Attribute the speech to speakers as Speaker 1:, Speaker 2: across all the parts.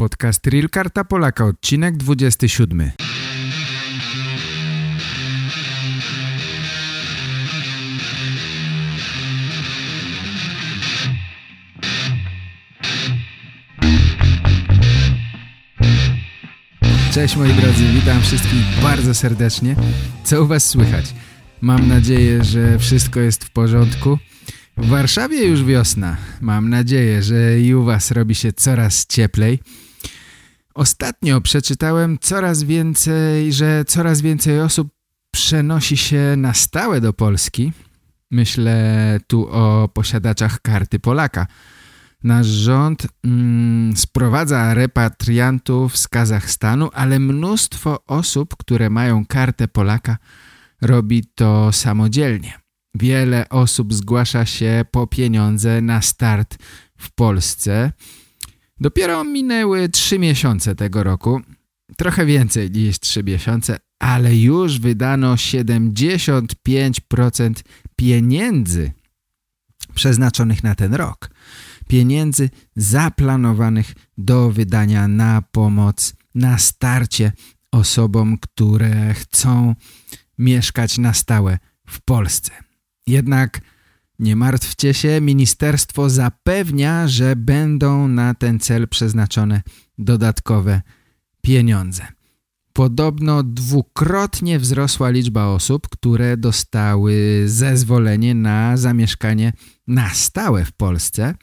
Speaker 1: Podcast Real Karta Polaka, odcinek 27. Cześć moi drodzy, witam wszystkich bardzo serdecznie. Co u was słychać? Mam nadzieję, że wszystko jest w porządku. W Warszawie już wiosna. Mam nadzieję, że i u was robi się coraz cieplej. Ostatnio przeczytałem coraz więcej, że coraz więcej osób przenosi się na stałe do Polski. Myślę tu o posiadaczach karty Polaka. Nasz rząd mm, sprowadza repatriantów z Kazachstanu, ale mnóstwo osób, które mają kartę Polaka robi to samodzielnie. Wiele osób zgłasza się po pieniądze na start w Polsce. Dopiero minęły trzy miesiące tego roku. Trochę więcej niż trzy miesiące, ale już wydano 75% pieniędzy przeznaczonych na ten rok. Pieniędzy zaplanowanych do wydania na pomoc, na starcie osobom, które chcą mieszkać na stałe w Polsce. Jednak nie martwcie się, ministerstwo zapewnia, że będą na ten cel przeznaczone dodatkowe pieniądze. Podobno dwukrotnie wzrosła liczba osób, które dostały zezwolenie na zamieszkanie na stałe w Polsce.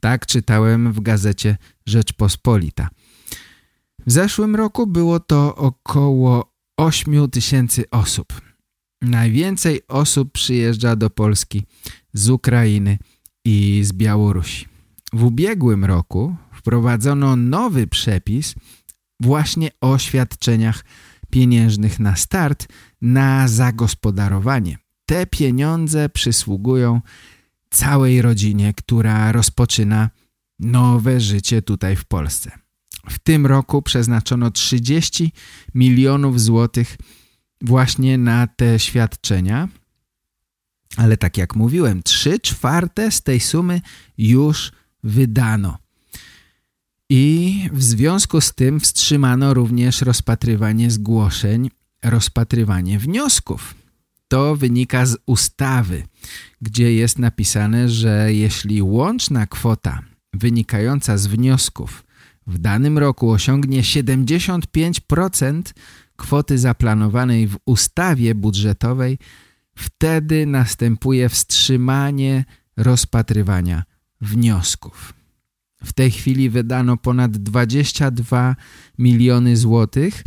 Speaker 1: Tak czytałem w gazecie Rzeczpospolita. W zeszłym roku było to około 8 tysięcy osób. Najwięcej osób przyjeżdża do Polski z Ukrainy i z Białorusi. W ubiegłym roku wprowadzono nowy przepis właśnie o świadczeniach pieniężnych na start na zagospodarowanie. Te pieniądze przysługują całej rodzinie, która rozpoczyna nowe życie tutaj w Polsce. W tym roku przeznaczono 30 milionów złotych właśnie na te świadczenia. Ale tak jak mówiłem, 3 czwarte z tej sumy już wydano. I w związku z tym wstrzymano również rozpatrywanie zgłoszeń, rozpatrywanie wniosków. To wynika z ustawy, gdzie jest napisane, że jeśli łączna kwota wynikająca z wniosków w danym roku osiągnie 75% kwoty zaplanowanej w ustawie budżetowej, wtedy następuje wstrzymanie rozpatrywania wniosków. W tej chwili wydano ponad 22 miliony złotych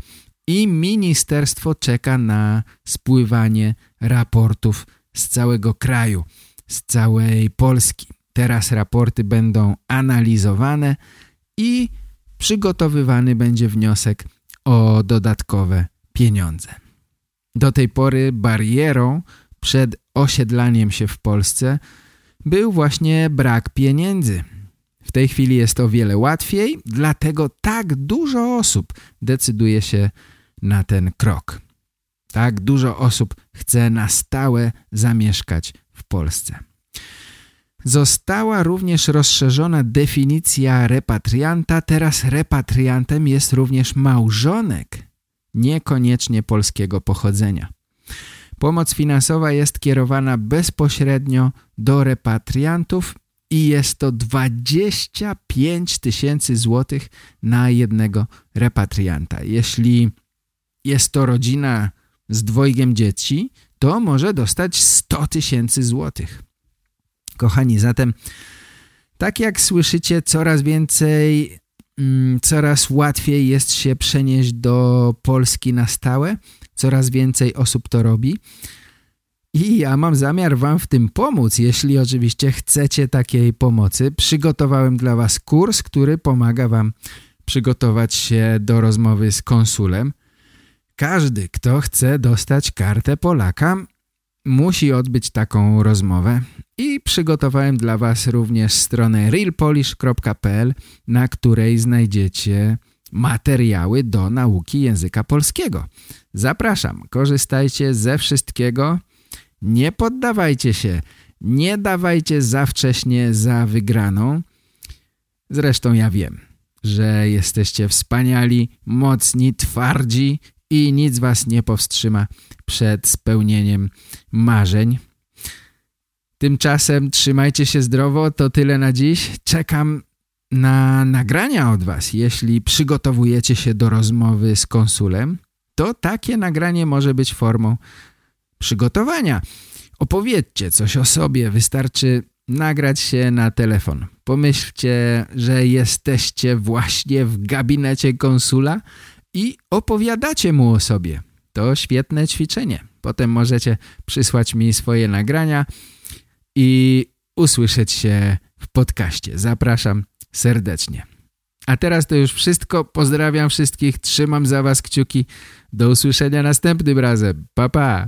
Speaker 1: i ministerstwo czeka na spływanie raportów z całego kraju, z całej Polski. Teraz raporty będą analizowane i przygotowywany będzie wniosek o dodatkowe pieniądze. Do tej pory barierą przed osiedlaniem się w Polsce był właśnie brak pieniędzy. W tej chwili jest o wiele łatwiej, dlatego tak dużo osób decyduje się na ten krok. Tak dużo osób chce na stałe zamieszkać w Polsce. Została również rozszerzona definicja repatrianta. Teraz repatriantem jest również małżonek, niekoniecznie polskiego pochodzenia. Pomoc finansowa jest kierowana bezpośrednio do repatriantów i jest to 25 tysięcy złotych na jednego repatrianta. Jeśli jest to rodzina z dwojgiem dzieci, to może dostać 100 tysięcy złotych. Kochani, zatem tak jak słyszycie, coraz więcej, mm, coraz łatwiej jest się przenieść do Polski na stałe. Coraz więcej osób to robi. I ja mam zamiar wam w tym pomóc, jeśli oczywiście chcecie takiej pomocy. Przygotowałem dla was kurs, który pomaga wam przygotować się do rozmowy z konsulem. Każdy, kto chce dostać kartę Polaka, musi odbyć taką rozmowę i przygotowałem dla Was również stronę realpolish.pl, na której znajdziecie materiały do nauki języka polskiego. Zapraszam, korzystajcie ze wszystkiego, nie poddawajcie się, nie dawajcie za wcześnie za wygraną. Zresztą ja wiem, że jesteście wspaniali, mocni, twardzi i nic was nie powstrzyma przed spełnieniem marzeń. Tymczasem trzymajcie się zdrowo, to tyle na dziś. Czekam na nagrania od was. Jeśli przygotowujecie się do rozmowy z konsulem, to takie nagranie może być formą przygotowania. Opowiedzcie coś o sobie, wystarczy nagrać się na telefon. Pomyślcie, że jesteście właśnie w gabinecie konsula i opowiadacie mu o sobie. To świetne ćwiczenie. Potem możecie przysłać mi swoje nagrania i usłyszeć się w podcaście. Zapraszam serdecznie. A teraz to już wszystko. Pozdrawiam wszystkich, trzymam za was kciuki. Do usłyszenia następnym razem. Pa, pa!